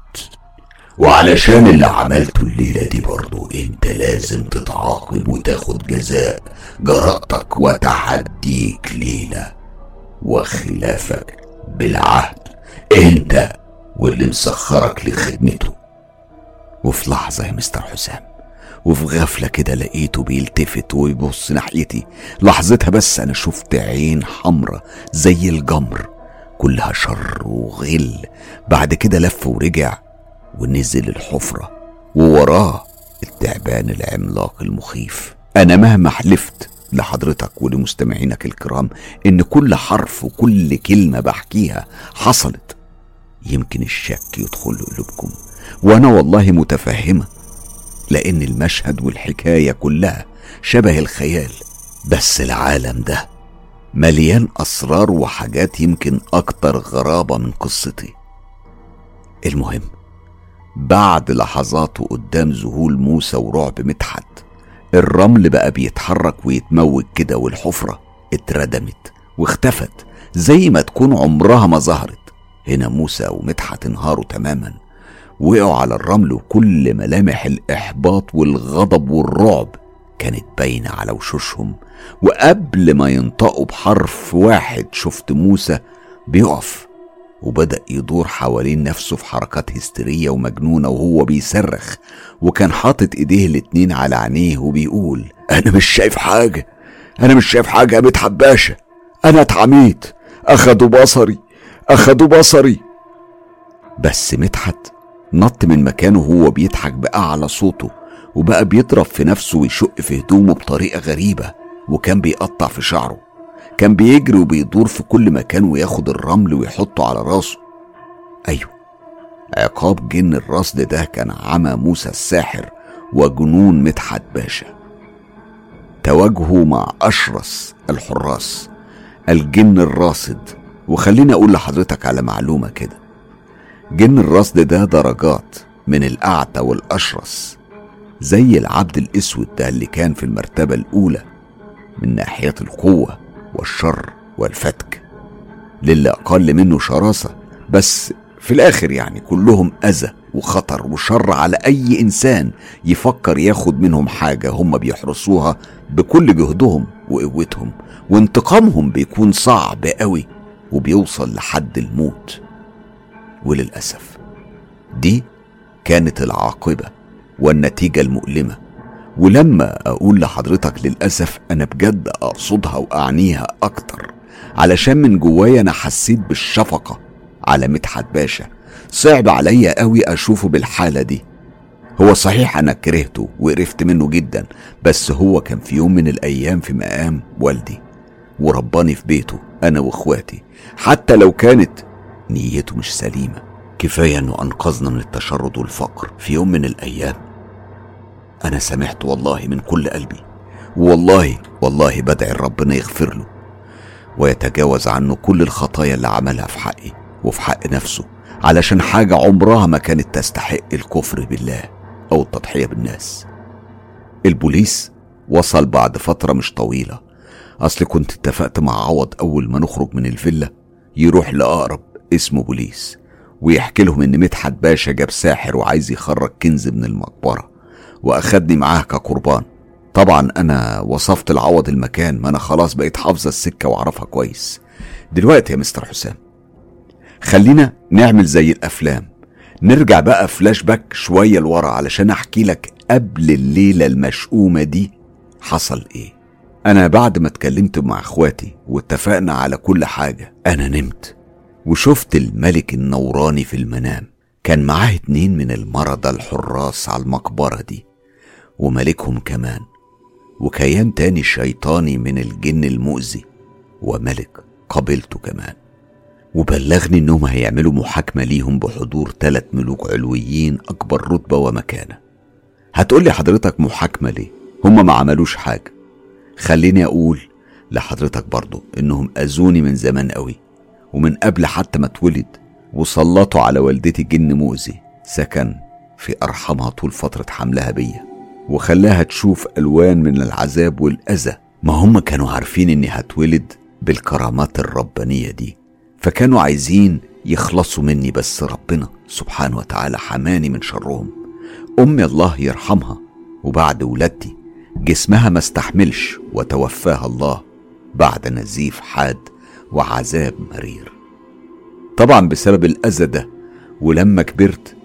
وعلشان اللي عملته الليلة دي برضو انت لازم تتعاقب وتاخد جزاء. جرأتك وتحديك لينا وخلافك بالعهد. انت واللي مسخرك لخدمته. وفي لحظة يا مستر حسام وفي غفلة كده لقيته بيلتفت ويبص ناحيتي. لحظتها بس أنا شفت عين حمرة زي الجمر كلها شر وغل. بعد كده لف ورجع ونزل الحفرة ووراه التعبان العملاق المخيف. أنا مهما حلفت لحضرتك ولمستمعينك الكرام إن كل حرف وكل كلمة بحكيها حصلت. يمكن الشك يدخل قلوبكم وأنا والله متفهمة لأن المشهد والحكاية كلها شبه الخيال. بس العالم ده مليان أسرار وحاجات يمكن أكتر غرابة من قصتي. المهم بعد لحظات قدام ذهول موسى ورعب مدحت. الرمل بقى بيتحرك ويتموج كده والحفرة اتردمت واختفت زي ما تكون عمرها ما ظهرت. هنا موسى ومدحت انهاروا تماما. وقعوا على الرمل وكل ملامح الإحباط والغضب والرعب كانت باينة على وشوشهم. وقبل ما ينطقوا بحرف واحد شفت موسى بيقف وبدأ يدور حوالين نفسه في حركات هستيرية ومجنونة وهو بيصرخ وكان حاطط إيديه الاتنين على عينيه وبيقول أنا مش شايف حاجة أنا مش شايف حاجة يا مدحت باشا أنا اتعميت أخدوا بصري أخدوا بصري. بس مدحت نط من مكانه وهو بيضحك بأعلى صوته وبقى بيضرب في نفسه ويشق في هدومه بطريقة غريبة وكان بيقطع في شعره. كان بيجري وبيدور في كل مكان وياخد الرمل ويحطه على راسه. أيوه عقاب جن الرصد ده كان عمى موسى الساحر وجنون مدحت باشا. تواجهه مع أشرس الحراس الجن الراصد. وخليني أقول لحضرتك على معلومة كده. جن الرصد ده درجات من الأعتى والأشرس زي العبد الأسود ده اللي كان في المرتبة الأولى من ناحية القوة. والشر والفتك. للي أقل منه شراسة بس في الآخر يعني كلهم أذى وخطر وشر على أي إنسان يفكر ياخد منهم حاجة هم بيحرسوها بكل جهدهم وقوتهم وانتقامهم بيكون صعب قوي وبيوصل لحد الموت. وللأسف دي كانت العاقبة والنتيجة المؤلمة. ولما أقول لحضرتك للأسف أنا بجد أقصدها وأعنيها أكتر علشان من جوايا أنا حسيت بالشفقة على مدحت باشا. صعب عليا قوي أشوفه بالحالة دي. هو صحيح أنا كرهته وقرفت منه جدا بس هو كان في يوم من الأيام في مقام والدي ورباني في بيته أنا وإخواتي. حتى لو كانت نيته مش سليمة كفاية إنه أنقذنا من التشرد والفقر في يوم من الأيام. أنا سمعت والله من كل قلبي. والله والله بدعي ربنا يغفر له. ويتجاوز عنه كل الخطايا اللي عملها في حقي وفي حق نفسه علشان حاجة عمرها ما كانت تستحق الكفر بالله أو التضحية بالناس. البوليس وصل بعد فترة مش طويلة. أصل كنت اتفقت مع عوض أول ما نخرج من الفيلا يروح لأقرب اسمه بوليس ويحكي لهم إن مدحت باشا جاب ساحر وعايز يخرج كنز من المقبرة. وأخدني معاه كقربان. طبعا أنا وصفت العوض المكان ما أنا خلاص بقيت حافظة السكة وأعرفها كويس. دلوقتي يا مستر حسام خلينا نعمل زي الأفلام. نرجع بقى فلاش باك شوية لورا علشان أحكي لك قبل الليلة المشؤومة دي حصل إيه. أنا بعد ما اتكلمت مع إخواتي واتفقنا على كل حاجة أنا نمت. وشفت الملك النوراني في المنام. كان معاه اتنين من المرضى الحراس على المقبرة دي. وملكهم كمان وكيان تاني شيطاني من الجن المؤذي وملك قبيلته كمان. وبلغني إنهم هيعملوا محاكمة ليهم بحضور تلات ملوك علويين أكبر رتبة ومكانة. هتقولي حضرتك محاكمة ليه؟ هم ما عملوش حاجة. خليني أقول لحضرتك برضو إنهم أذوني من زمان قوي ومن قبل حتى ما اتولد وسلطوا على والدتي جن مؤذي سكن في ارحامها طول فترة حملها بيا. وخلاها تشوف ألوان من العذاب والأذى. ما هم كانوا عارفين إني هتولد بالكرامات الربانية دي. فكانوا عايزين يخلصوا مني بس ربنا سبحانه وتعالى حماني من شرهم. أمي الله يرحمها وبعد ولادتي جسمها ما استحملش وتوفاها الله بعد نزيف حاد وعذاب مرير. طبعا بسبب الأذى ده ولما كبرت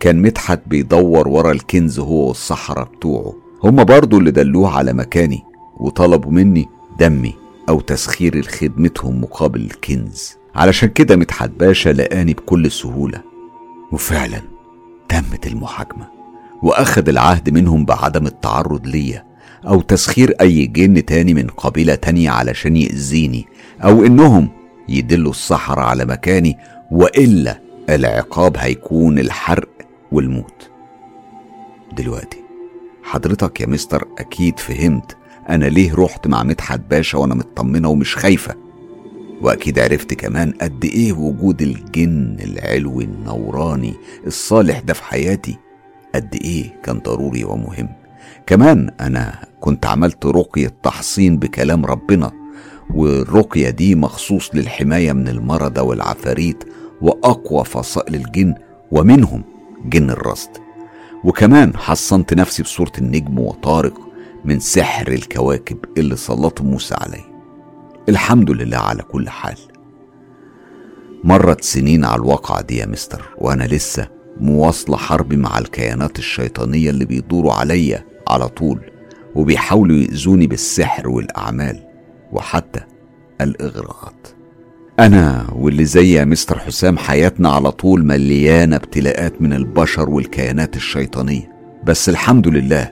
كان مدحت بيدور ورا الكنز هو والصحراء بتوعه. هما برضو اللي دلوه على مكاني وطلبوا مني دمي أو تسخير خدمتهم مقابل الكنز. علشان كده مدحت باشا لقاني بكل سهولة. وفعلا تمت المحاكمة وأخد العهد منهم بعدم التعرض ليا أو تسخير أي جن تاني من قبيلة تانية علشان يأذيني أو إنهم يدلوا الصحراء على مكاني وإلا العقاب هيكون الحرق والموت. دلوقتي حضرتك يا مستر أكيد فهمت أنا ليه رحت مع مدحت باشا وأنا مطمنة ومش خايفة. وأكيد عرفت كمان قد إيه وجود الجن العلوي النوراني الصالح ده في حياتي قد إيه كان ضروري ومهم. كمان أنا كنت عملت رقية تحصين بكلام ربنا والرقية دي مخصوص للحماية من المرضى والعفاريت وأقوى فصائل الجن ومنهم. جن الرصد. وكمان حصنت نفسي بصورة النجم وطارق من سحر الكواكب اللي سلطه موسى علي. الحمد لله على كل حال. مرت سنين على الواقعة دي يا مستر وأنا لسه مواصلة حربي مع الكيانات الشيطانية اللي بيدوروا عليا على طول وبيحاولوا يأذوني بالسحر والأعمال وحتى الإغراءات. أنا واللي زي يا مستر حسام حياتنا على طول مليانة ابتلاءات من البشر والكيانات الشيطانية. بس الحمد لله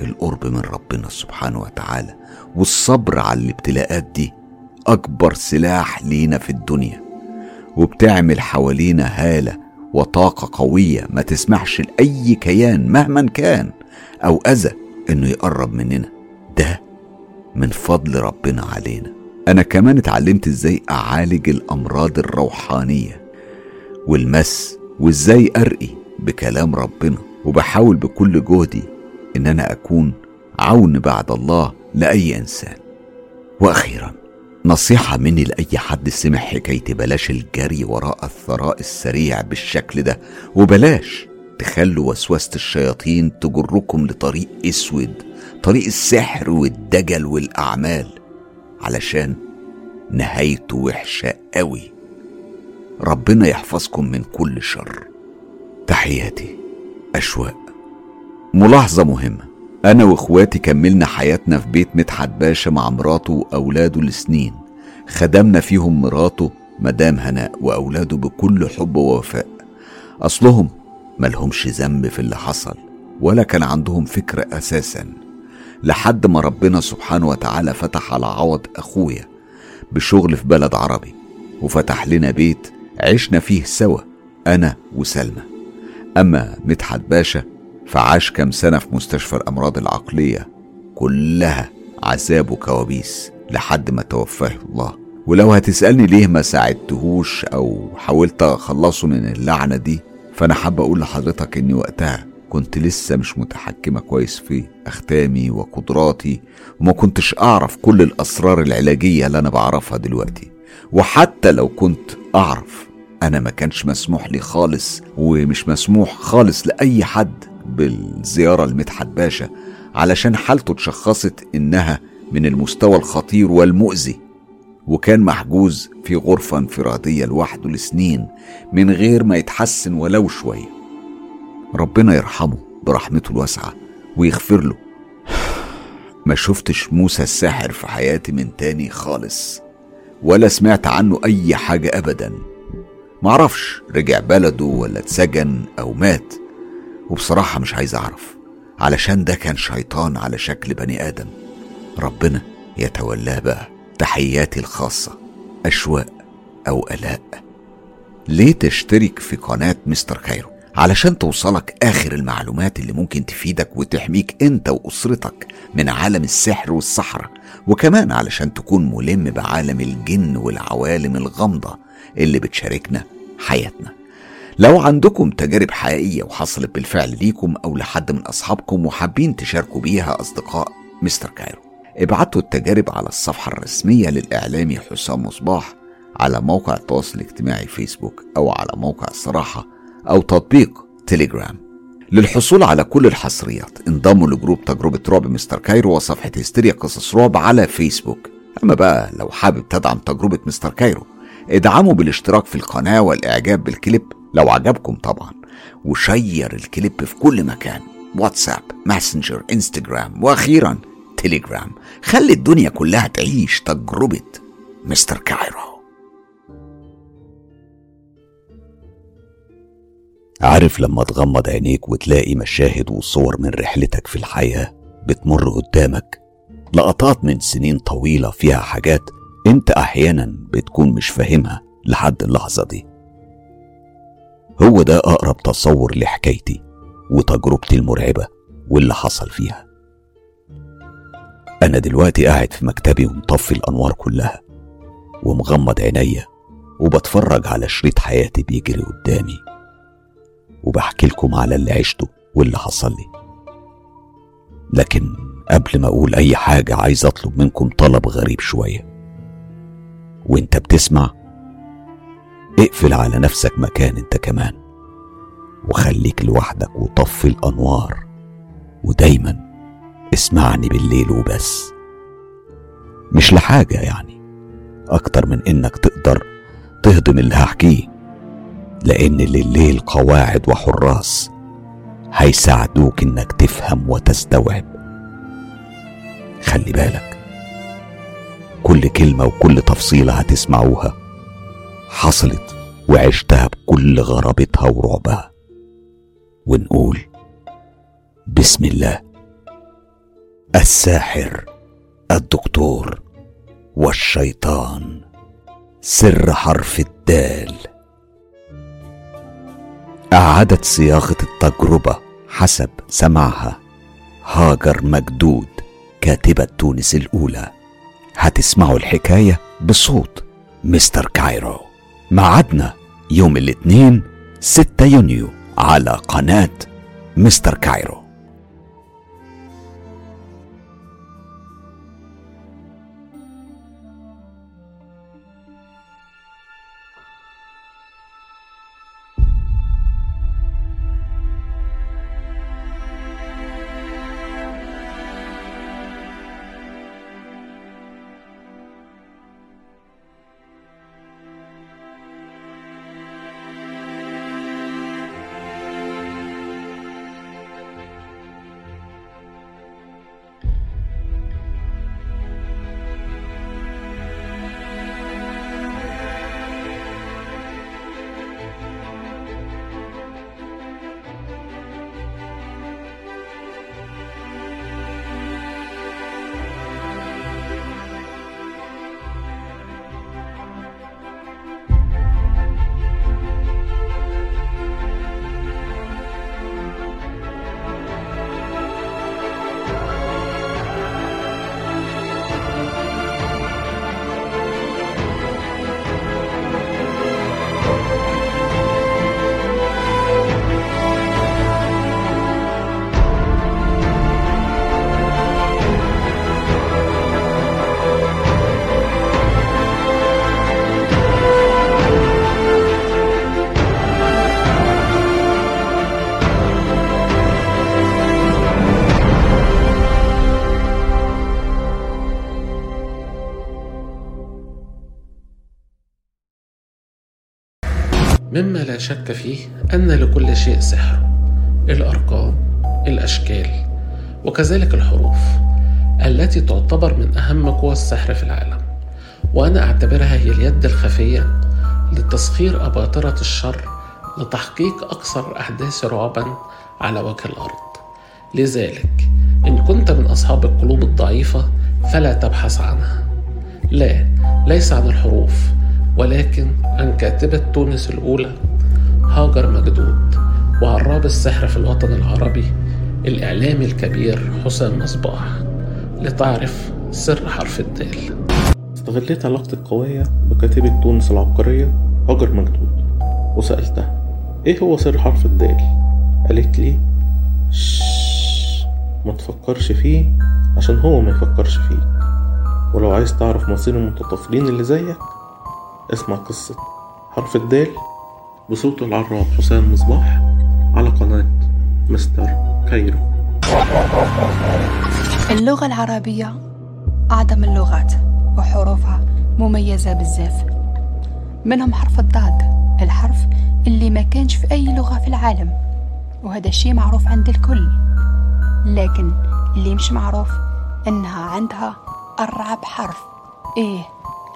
القرب من ربنا سبحانه وتعالى والصبر على الابتلاءات دي أكبر سلاح لينا في الدنيا. وبتعمل حوالينا هالة وطاقة قوية ما تسمحش لأي كيان مهما كان أو أذى إنه يقرب مننا. ده من فضل ربنا علينا. أنا كمان اتعلمت إزاي أعالج الأمراض الروحانية والمس وإزاي أرقي بكلام ربنا وبحاول بكل جهدي إن أنا أكون عون بعد الله لأي إنسان. وأخيرا نصيحة مني لأي حد سمع حكايتي بلاش الجري وراء الثراء السريع بالشكل ده وبلاش تخلوا وسوسة الشياطين تجركم لطريق أسود طريق السحر والدجل والأعمال. علشان نهايته وحشة قوي. ربنا يحفظكم من كل شر. تحياتي. أشواق. ملاحظة مهمة. أنا وإخواتي كملنا حياتنا في بيت مدحت باشا مع مراته وأولاده لسنين. خدمنا فيهم مراته مدام هناء وأولاده بكل حب ووفاء. أصلهم ملهمش ذنب في اللي حصل ولا كان عندهم فكرة أساسا. لحد ما ربنا سبحانه وتعالى فتح على عوض أخويا بشغل في بلد عربي وفتح لنا بيت عشنا فيه سوا أنا وسلمى. أما مدحت باشا فعاش كام سنة في مستشفى الأمراض العقلية كلها عذاب وكوابيس لحد ما توفاه الله. ولو هتسألني ليه ما ساعدتهوش أو حاولت أخلصه من اللعنة دي فأنا حابة أقول لحضرتك إني وقتها كنت لسه مش متحكمة كويس في أختامي وقدراتي وما كنتش أعرف كل الأسرار العلاجية اللي أنا بعرفها دلوقتي. وحتى لو كنت أعرف أنا ما كانش مسموح لي خالص ومش مسموح خالص لأي حد بالزيارة لمدحت باشا علشان حالته اتشخصت إنها من المستوى الخطير والمؤذي. وكان محجوز في غرفة انفرادية لوحده لسنين من غير ما يتحسن ولو شوية. ربنا يرحمه برحمته الواسعة ويغفر له. ما شفتش موسى الساحر في حياتي من تاني خالص ولا سمعت عنه أي حاجة أبدا. معرفش رجع بلده ولا اتسجن أو مات وبصراحة مش عايز أعرف. علشان ده كان شيطان على شكل بني آدم. ربنا يتولاه بقى تحياتي الخاصة أشواق أو آلاء. ليه تشترك في قناة مستر كايرو؟ علشان توصلك آخر المعلومات اللي ممكن تفيدك وتحميك أنت وأسرتك من عالم السحر والسحرة وكمان علشان تكون ملم بعالم الجن والعوالم الغامضة اللي بتشاركنا حياتنا. لو عندكم تجارب حقيقية وحصلت بالفعل ليكم أو لحد من أصحابكم وحابين تشاركوا بيها أصدقاء مستر كايرو ابعتوا التجارب على الصفحة الرسمية للإعلامي حسام مصباح على موقع التواصل الاجتماعي فيسبوك أو على موقع الصراحة أو تطبيق تليجرام للحصول على كل الحصريات انضموا ل group تجربة رعب مستر كايرو وصفحة هستيريا قصص رعب على فيسبوك. أما بقى لو حابب تدعم تجربة مستر كايرو ادعموا بالاشتراك في القناة والإعجاب بالكليب لو عجبكم طبعا. و share الكليب في كل مكان واتساب ماسنجر إنستجرام وأخيرا تليجرام خلي الدنيا كلها تعيش تجربة مستر كايرو. عارف لما تغمض عينيك وتلاقي مشاهد وصور من رحلتك في الحياة بتمر قدامك؟ لقطات من سنين طويلة فيها حاجات انت أحيانا بتكون مش فاهمها لحد اللحظة دي. هو ده أقرب تصور لحكايتي وتجربتي المرعبة واللي حصل فيها. أنا دلوقتي قاعد في مكتبي ومطفي الأنوار كلها ومغمض عينيا وبتفرج على شريط حياتي بيجري قدامي. وبحكي لكم على اللي عشته واللي حصل لي. لكن قبل ما أقول أي حاجة عايز أطلب منكم طلب غريب شوية. وأنت بتسمع اقفل على نفسك مكان أنت كمان وخليك لوحدك وطفي الأنوار ودايما اسمعني بالليل وبس. مش لحاجة يعني أكتر من إنك تقدر تهضم اللي هحكيه. لأن لليل قواعد وحراس. هيساعدوك إنك تفهم وتستوعب. خلي بالك. كل كلمة وكل تفصيلة هتسمعوها. حصلت وعشتها بكل غرابتها ورعبها. ونقول بسم الله. الساحر الدكتور والشيطان سر حرف الدال. أعادت صياغة التجربة حسب سمعها هاجر مجدود كاتبة تونس الأولى. هتسمعوا الحكاية بصوت مستر كايرو. معادنا يوم الاثنين 6 يونيو على قناة مستر كايرو. مما لا شك فيه أن لكل شيء سحر الأرقام الأشكال وكذلك الحروف التي تعتبر من أهم قوى السحر في العالم. وأنا أعتبرها هي اليد الخفية لتسخير أباطرة الشر لتحقيق أكثر أحداث رعبا على وجه الأرض. لذلك إن كنت من أصحاب القلوب الضعيفة فلا تبحث عنها. لا ليس عن الحروف ولكن عن كاتبة تونس الأولى هاجر مجدود وعراب السحر في الوطن العربي الإعلامي الكبير حسام مصباح لتعرف سر حرف الدال. استغليت علاقتي القوية بكاتبة تونس العبقرية هاجر مجدود وسألتها إيه هو سر حرف الدال؟ قالت لي ما تفكرش فيه عشان هو ما يفكرش فيك ولو عايز تعرف مصير المتطفلين اللي زيك اسمع قصة. حرف الدال بصوت العراب حسام مصباح على قناة مستر كايرو. اللغة العربية أعظم اللغات وحروفها مميزة بزاف منهم حرف الضاد الحرف اللي ما كانش في أي لغة في العالم وهذا الشيء معروف عند الكل. لكن اللي مش معروف إنها عندها أرعب حرف. إيه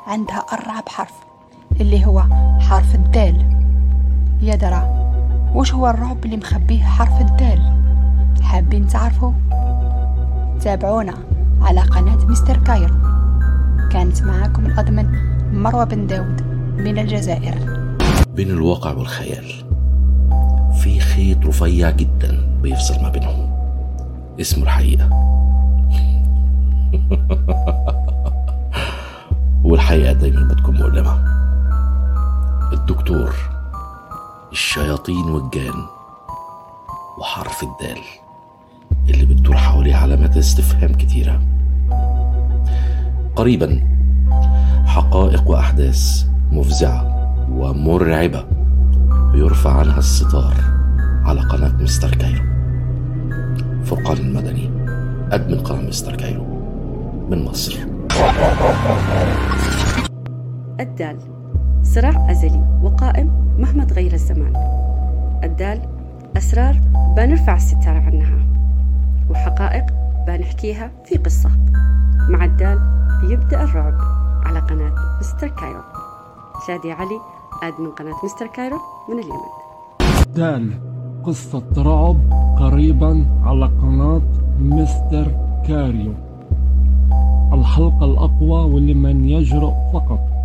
عندها أرعب حرف. اللي هو حرف الدال. يا درا وش هو الرعب اللي مخبيه حرف الدال؟ حابين تعرفوا؟ تابعونا على قناة مستر كايرو. كانت معاكم الأضمن مروة بن داود من الجزائر. بين الواقع والخيال في خيط رفيع جدا بيفصل ما بينهم. اسمه الحقيقة. والحقيقة دايما بتكون مؤلمة. الدكتور الشياطين والجان وحرف الدال اللي بتدور حواليه علامات استفهام كتيرة. قريبا حقائق وأحداث مفزعة ومرعبة بيرفع عنها الستار على قناة مستر كايرو. فرقان المدني admin قناة مستر كايرو من مصر. الدال. صراع أزلي وقائم مهما تغير الزمان. الدال أسرار بنرفع الستار عنها وحقائق بنحكيها في قصة. مع الدال بيبدأ الرعب على قناة مستر كايرو. شادي علي admin قناة مستر كايرو من اليمن. دال قصة رعب قريبا على قناة مستر كايرو الحلقة الأقوى ولمن يجرؤ فقط.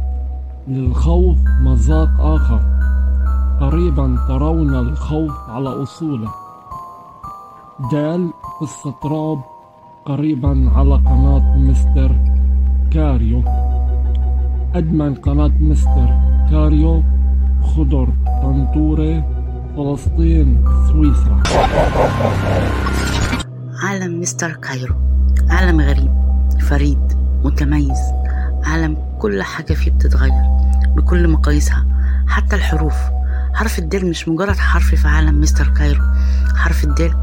للخوف مذاق آخر. قريبا ترون الخوف على أصوله. دال قصة رعب قريبا على قناة مستر كايرو. admin قناة مستر كايرو خضر طنطورة فلسطين سويسرا. عالم مستر كايرو عالم غريب فريد متميز عالم كل حاجة فيه بتتغير بكل مقاييسها حتى الحروف. حرف الدال مش مجرد حرف في عالم مستر كايرو. حرف الدال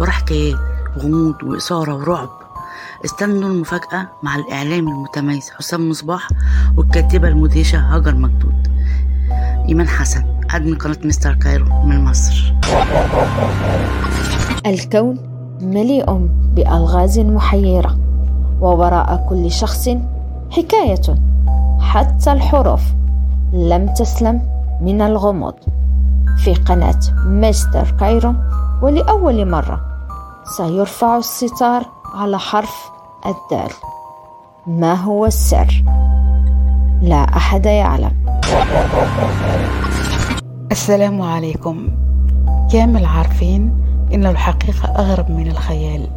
وراه حكايات غموض وإثارة ورعب. استنوا المفاجأة مع الإعلامي المتميز حسام مصباح والكاتبة المدهشة هاجر مجدود. إيمان حسن admin قناة مستر كايرو من مصر. الكون مليء بألغاز محيرة ووراء كل شخص حكاية. حتى الحروف لم تسلم من الغموض. في قناة مستر كايرو ولأول مرة سيرفع الستار على حرف الدال. ما هو السر؟ لا أحد يعلم. السلام عليكم. كامل عارفين إن الحقيقة أغرب من الخيال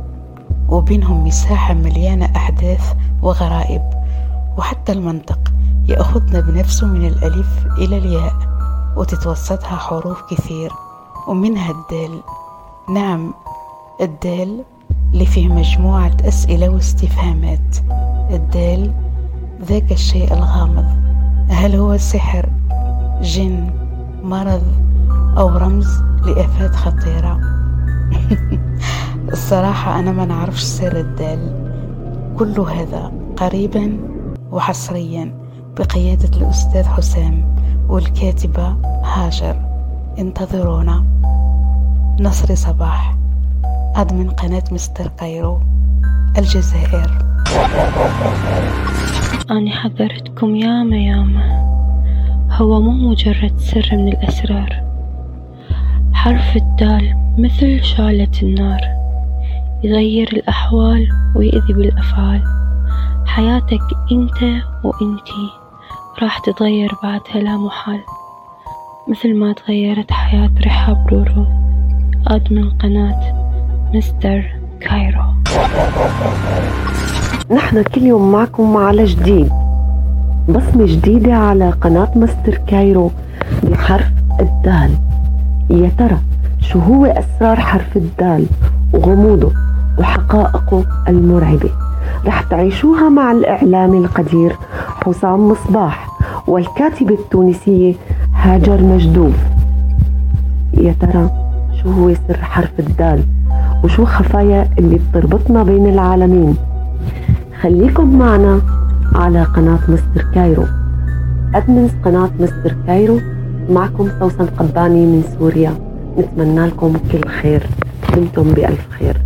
وبينهم مساحة مليانة أحداث وغرائب. وحتى المنطق يأخذنا بنفسه من الألف إلى الياء وتتوسطها حروف كثير ومنها الدال. نعم الدال اللي فيه مجموعة أسئلة واستفهامات. الدال ذاك الشيء الغامض. هل هو سحر جن مرض أو رمز لآفات خطيرة؟ الصراحة أنا ما نعرفش سر الدال. كل هذا قريبا وحصريا بقيادة الأستاذ حسام والكاتبة هاجر. انتظرونا. نصر صباح. أدمن قناة مستر كايرو. الجزائر. أنا حذرتكم ياما ياما. هو مو مجرد سر من الأسرار. حرف الدال مثل شعلة النار. يغير الأحوال ويأذي بالأفعال حياتك أنت وأنتي راح تتغير بعدها لا محال. مثل ما تغيرت حياة رحاب رورو admin قناة مستر كايرو. نحن كل يوم معكم على جديد. بصمة جديدة على قناة مستر كايرو بحرف الدال. يا ترى شو هو أسرار حرف الدال وغموضه وحقائقه المرعبة؟ رح تعيشوها مع الإعلامي القدير حسام مصباح والكاتبة التونسية هاجر مجدوب يا ترى شو هو سر حرف الدال؟ وشو خفايا اللي بتربطنا بين العالمين؟ خليكم معنا على قناة مستر كايرو. admins قناة مستر كايرو. معكم سوسن قباني من سوريا. نتمنى لكم كل خير. دمتم بألف خير.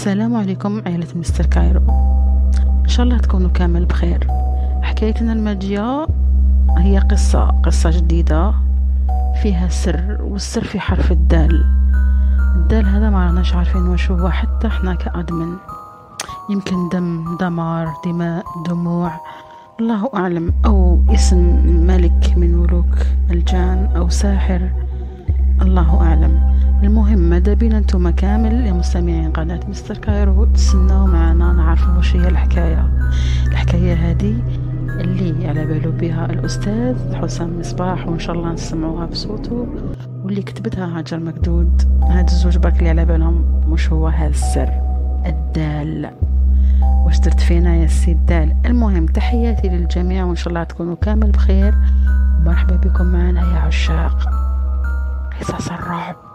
السلام عليكم عائلة مستر كايرو. إن شاء الله تكونوا كامل بخير. حكايتنا الماجية هي قصة قصة جديدة. فيها سر والسر في حرف الدال. الدال هذا ما راناش عارفين واش هو حتى إحنا كأدمن. يمكن دم دمار دماء دموع. الله أعلم. أو اسم ملك من ملوك الجان أو ساحر. الله أعلم. المهم ماذا بينا أنتم؟ كامل مستمعين قناة مستر كايرو. تسناو معنا نعرفوا واش هي الحكاية. الحكاية هذه اللي على باله بها الأستاذ حسام مصباح وإن شاء الله نسمعوها بصوته. واللي كتبتها هاجر مكدود. هاد الزوج برك اللي على بالهم مش هو هذا السر. الدال. واش درت فينا يا سي الدال المهم تحياتي للجميع وإن شاء الله تكونوا كامل بخير. ومرحبا بكم معنا يا عشاق. قصص الرعب.